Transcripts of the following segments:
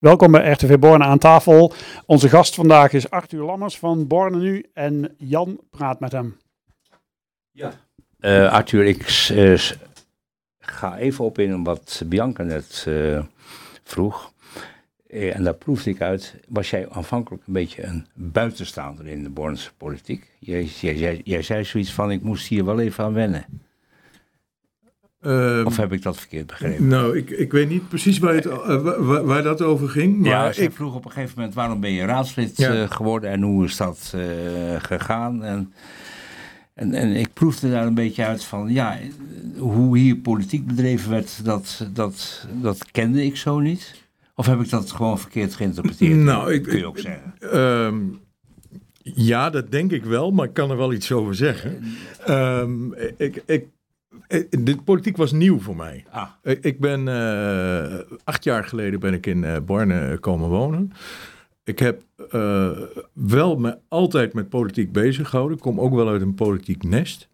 Welkom bij RTV Borne aan tafel. Onze gast vandaag is Arthur Lammers van Borne Nu en Jan praat met hem. Ja. Uh, Arthur, ik uh, ga even op in wat Bianca net uh, vroeg. en daar proefde ik uit, was jij aanvankelijk een beetje een buitenstaander in de Bornse politiek? Jij, jij, jij, jij zei zoiets van, ik moest hier wel even aan wennen. Um, of heb ik dat verkeerd begrepen? Nou, ik, ik weet niet precies waar, het, uh, waar, dat over ging. Maar ja, ik vroeg op een gegeven moment waarom ben je raadslid ja. uh, geworden en hoe is dat uh, gegaan? En, en, en ik proefde daar een beetje uit van, ja, hoe hier politiek bedreven werd, dat, dat, dat kende ik zo niet. Of heb ik dat gewoon verkeerd geïnterpreteerd? Nou, ik, kun je ook zeggen. Um, ja, dat denk ik wel, maar ik kan er wel iets over zeggen. Um, ik, ik de politiek was nieuw voor mij. Ah. Ik ben uh, acht jaar geleden ben ik in Borne komen wonen. Ik heb uh, wel me altijd met politiek bezig gehouden. Ik kom ook wel uit een politiek nest.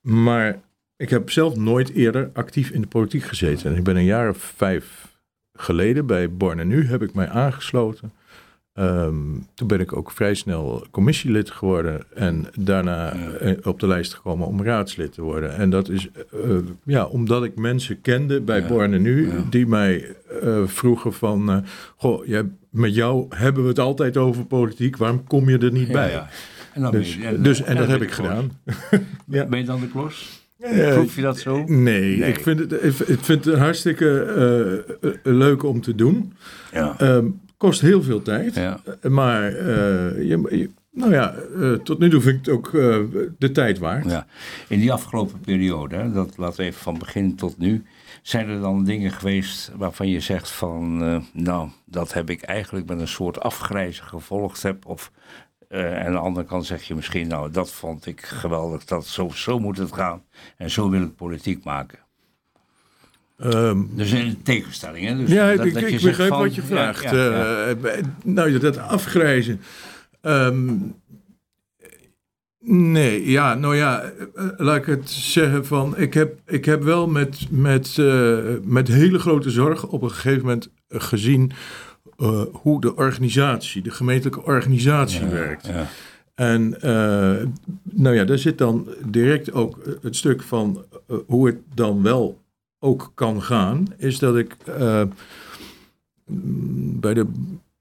Maar ik heb zelf nooit eerder actief in de politiek gezeten. En ik ben een jaar of vijf geleden bij Borne Nu heb ik mij aangesloten. Um, toen ben ik ook vrij snel commissielid geworden en daarna ja. op de lijst gekomen om raadslid te worden. En dat is uh, ja, omdat ik mensen kende bij ja. Borne Nu, ja. die mij uh, vroegen van, uh, goh, jij, met jou hebben we het altijd over politiek, waarom kom je er niet bij? En, dan dus, je, en, dus, en, dat heb ik gedaan. Ben je dan de klos? Proef je dat zo? Nee, nee, Ik, vind het, ik vind het hartstikke leuk om te doen. Ja. Um, Kost heel veel tijd. Ja. Maar uh, je, je, nou ja, uh, tot nu toe vind ik het ook uh, de tijd waard. Ja. In die afgelopen periode, hè, dat laten we even van begin tot nu. Zijn er dan dingen geweest waarvan je zegt van, nou, dat heb ik eigenlijk met een soort afgrijzen gevolgd heb? Of uh, en aan de andere kant zeg je misschien, nou, dat vond ik geweldig, dat zo, zo moet het gaan. En zo wil ik politiek maken. Um, dus een tegenstelling, hè? Dus ja, dat, ik, dat ik je begrijp van, wat je vraagt. Ja, ja, uh, nou, dat afgrijzen. Um, nee, ja, nou ja, laat ik het zeggen van... Ik heb, ik heb wel met, met, uh, met hele grote zorg op een gegeven moment gezien... Uh, hoe de organisatie, de gemeentelijke organisatie werkt. Ja. En nou ja, daar zit dan direct ook het stuk van hoe het dan wel ook kan gaan, is dat ik uh, bij de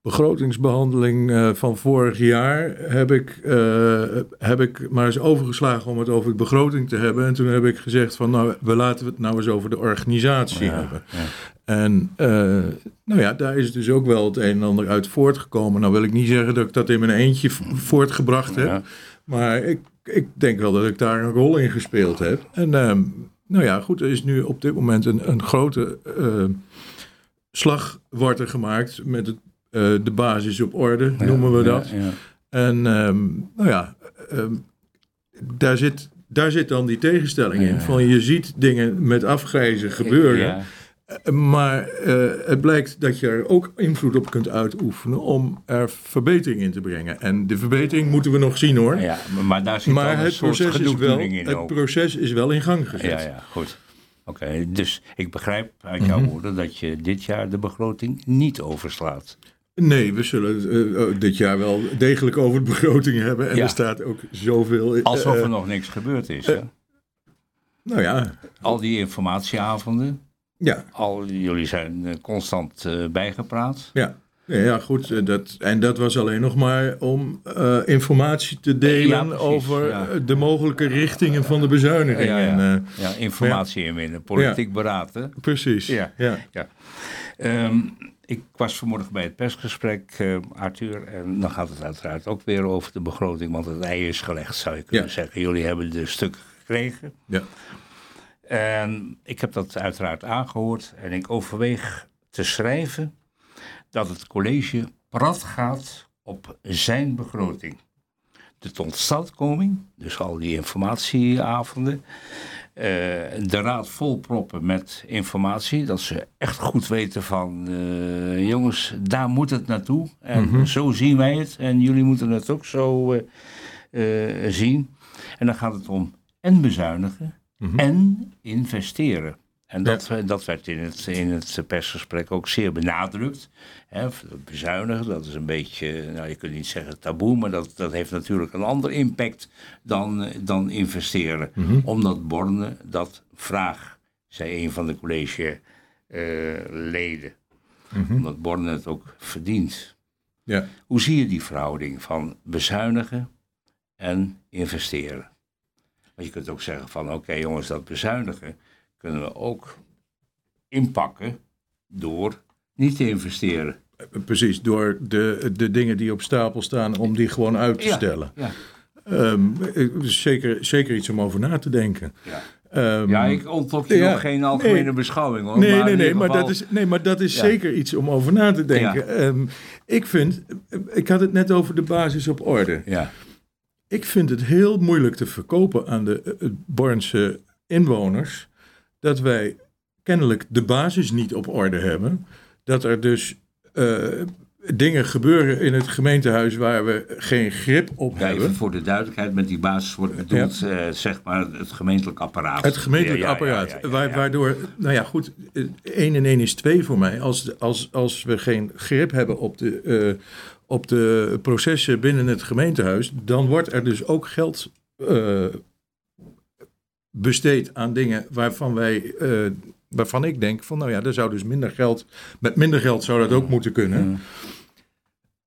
begrotingsbehandeling uh, van vorig jaar heb ik, uh, heb ik maar eens overgeslagen om het over de begroting te hebben. En toen heb ik gezegd van nou, we laten het nou eens over de organisatie ja, hebben. Ja. En nou ja, daar is dus ook wel het een en ander uit voortgekomen. Nou wil ik niet zeggen dat ik dat in mijn eentje voortgebracht heb. Maar ik, ik denk wel dat ik daar een rol in gespeeld heb. En nou ja, goed, er is nu op dit moment een, een grote uh, slag wordt er gemaakt met het, uh, de basis op orde, Ja, noemen we dat. ja. En um, nou ja, um, daar, zit, daar zit dan die tegenstelling in. Van je ziet dingen met afgrijzen gebeuren. Uh, Maar uh, het blijkt dat je er ook invloed op kunt uitoefenen om er verbetering in te brengen. En de verbetering moeten we nog zien hoor. Ja, maar, daar zit maar een het soort proces, is wel, in het ook. proces is wel in gang gezet. Ja, ja, goed. Oké, dus ik begrijp uit jouw Mhm. woorden dat je dit jaar de begroting niet overslaat. Nee, we zullen uh, dit jaar wel degelijk over de begroting hebben. En Ja. er staat ook zoveel. Alsof eh, er nog niks gebeurd is. Hè? Nou ja, Al die informatieavonden, ja, al, jullie zijn eh, constant eh, bijgepraat. ja. Ja, goed. eh, Dat, en dat was alleen nog maar om informatie te delen Ja, precies, over ja. de mogelijke richtingen van de bezuiniging. Ja, ja. En, Ja, informatie inwinnen, politiek beraden. precies. Ja. ja. Ehm, ik was vanmorgen bij het persgesprek, Arthur, en dan gaat het uiteraard ook weer over de begroting, want het ei is gelegd, zou je kunnen zeggen. Jullie hebben de stukken gekregen. Ja. En ik heb dat uiteraard aangehoord en ik overweeg te schrijven dat het college prat gaat op zijn begroting. De totstandkoming, dus al die informatieavonden, eh, de raad volproppen met informatie, dat ze echt goed weten van, eh, jongens, daar moet het naartoe en Mhm. zo zien wij het en jullie moeten het ook zo eh, zien. En dan gaat het om en bezuinigen Mhm. en investeren. En dat, dat werd in het, in het persgesprek ook zeer benadrukt. Hè, bezuinigen, dat is een beetje, nou je kunt niet zeggen taboe, maar dat, dat heeft natuurlijk een ander impact dan, dan investeren. Mhm. Omdat Borne dat vraag, zei een van de collegeleden. Mhm. Omdat Borne het ook verdient. Ja. Hoe zie je die verhouding van bezuinigen en investeren? Want je kunt ook zeggen van oké jongens, dat bezuinigen kunnen we ook inpakken door niet te investeren. Precies, door de, de dingen die op stapel staan, om die gewoon uit te Ja, stellen. Ja, Ehm, eh, zeker, zeker iets om over na te denken. ja. Ehm, ja ik ontlok je ja, nog geen algemene nee. beschouwing hoor. Nee, maar nee, nee, maar dat is, nee, maar dat is Ja. zeker iets om over na te denken. Ja. Ehm, ik vind, ik had het net over de basis op orde. Ja, Ik vind het heel moeilijk te verkopen aan de eh, Bornse inwoners dat wij kennelijk de basis niet op orde hebben. Dat er dus eh, dingen gebeuren in het gemeentehuis waar we geen grip op ja, hebben. even voor de duidelijkheid, met die basis wordt bedoeld eh, zeg maar het gemeentelijk apparaat. Het gemeentelijk Ja, apparaat. ja. Waardoor, nou ja, goed, 1 en 1 is 2 voor mij. Als, als, als we geen grip hebben op de, eh, op de processen binnen het gemeentehuis, dan wordt er dus ook geld eh, besteed aan dingen waarvan wij. eh, Waarvan ik denk van, nou ja, er zou dus minder geld, met minder geld zou dat ook moeten kunnen. Mm.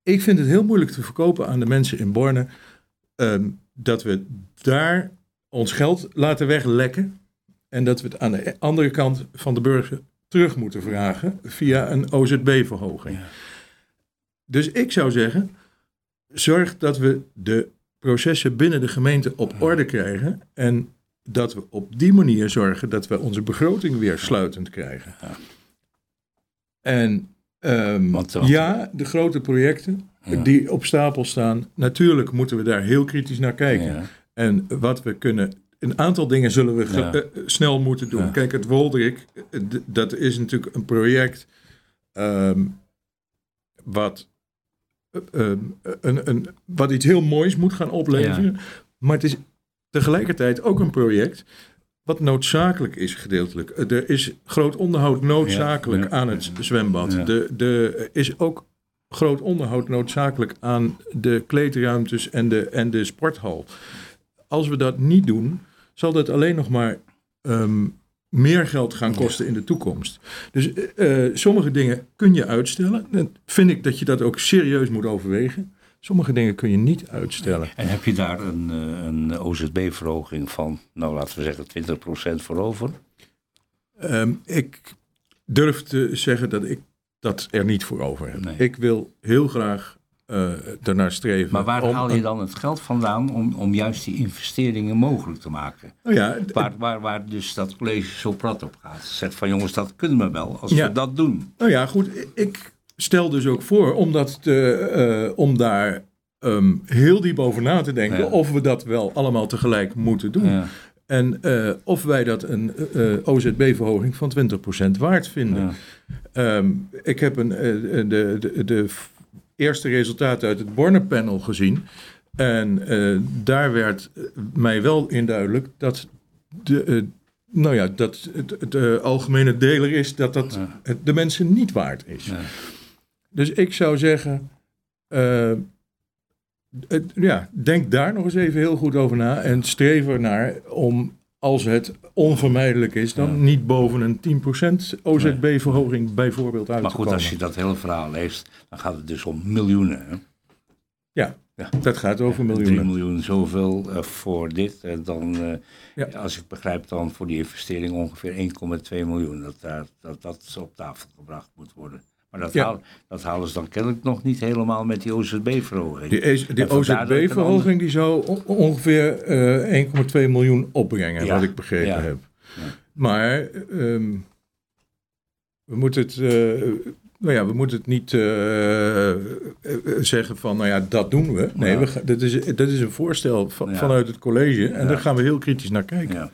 Ik vind het heel moeilijk te verkopen aan de mensen in Borne ehm, dat we daar ons geld laten weglekken en dat we het aan de andere kant van de burger terug moeten vragen via een OZB-verhoging. Ja. Dus ik zou zeggen, zorg dat we de processen binnen de gemeente op orde krijgen en dat we op die manier zorgen dat we onze begroting weer sluitend krijgen. En want- ja, de grote projecten Ja. die op stapel staan, natuurlijk moeten we daar heel kritisch naar kijken. Ja. En wat we kunnen. Een aantal dingen zullen we Ja. eh, snel moeten doen. Kijk, het Woldrik, eh, dat is natuurlijk een project. ehm, wat, eh, een, een, wat iets heel moois moet gaan opleveren. Maar het is tegelijkertijd ook een project. wat noodzakelijk is, gedeeltelijk. Eh, Er is groot onderhoud noodzakelijk Ja, ja, aan het zwembad. Ja. De, de, er is ook groot onderhoud noodzakelijk aan de kleedruimtes en de, en de sporthal. Als we dat niet doen, zal dat alleen nog maar ehm, meer geld gaan kosten in de toekomst. Dus eh, eh, sommige dingen kun je uitstellen. Dan vind ik dat je dat ook serieus moet overwegen. Sommige dingen kun je niet uitstellen. En heb je daar een, eh, een OZB-verhoging van, nou laten we zeggen 20% voor over? Ehm, ik durf te zeggen dat ik dat er niet voor over heb. Nee. Ik wil heel graag ernaar streven. Maar waar haal je dan het geld vandaan om, om juist die investeringen mogelijk te maken? Nou ja, Waar, waar, waar dus dat college zo prat op gaat. Zegt van jongens, dat kunnen we wel als Ja. we dat doen. Nou ja, goed. Ik stel dus ook voor om, dat te, eh, om daar ehm, heel diep over na te denken. Ja. Of we dat wel allemaal tegelijk moeten doen. Ja, En eh, of wij dat een eh, OZB-verhoging van 20% waard vinden. ja. Ehm, ik heb een, eh, de, de, de eerste resultaten uit het Borne-panel gezien. En eh, daar werd eh, mij wel in duidelijk dat de, eh, nou ja, dat het, het algemene deler is dat dat Ja. het de mensen niet waard is. Ja. Dus ik zou zeggen, het- ja, denk daar nog eens even heel goed over na en streef ernaar om, als het onvermijdelijk is, dan Ja. niet boven een 10% OZB-verhoging bijvoorbeeld uit Maar goed, als je dat hele verhaal leest, dan gaat het dus om miljoenen. Hè? Ja, Ja. dat gaat over 3 miljoenen. miljoen zoveel eh, voor dit. En dan, eh, Ja. als ik begrijp, dan voor die investering ongeveer 1,2 miljoen. Dat, daar, dat dat op tafel gebracht moet worden. Maar dat, Ja. haal- dat halen ze dan kennelijk nog niet helemaal met die OZB-verhoging. Die, die OZB-verhoging die zou on- ongeveer eh 1,2 miljoen opbrengen, Ja, wat ik begrepen ja. heb. Maar ehm, we moeten het, eh, nou ja, we moeten het niet eh, zeggen van, nou ja, dat doen we. Nee, we dat, is, dat is een voorstel van, vanuit het college en daar gaan we heel kritisch naar kijken. Ja.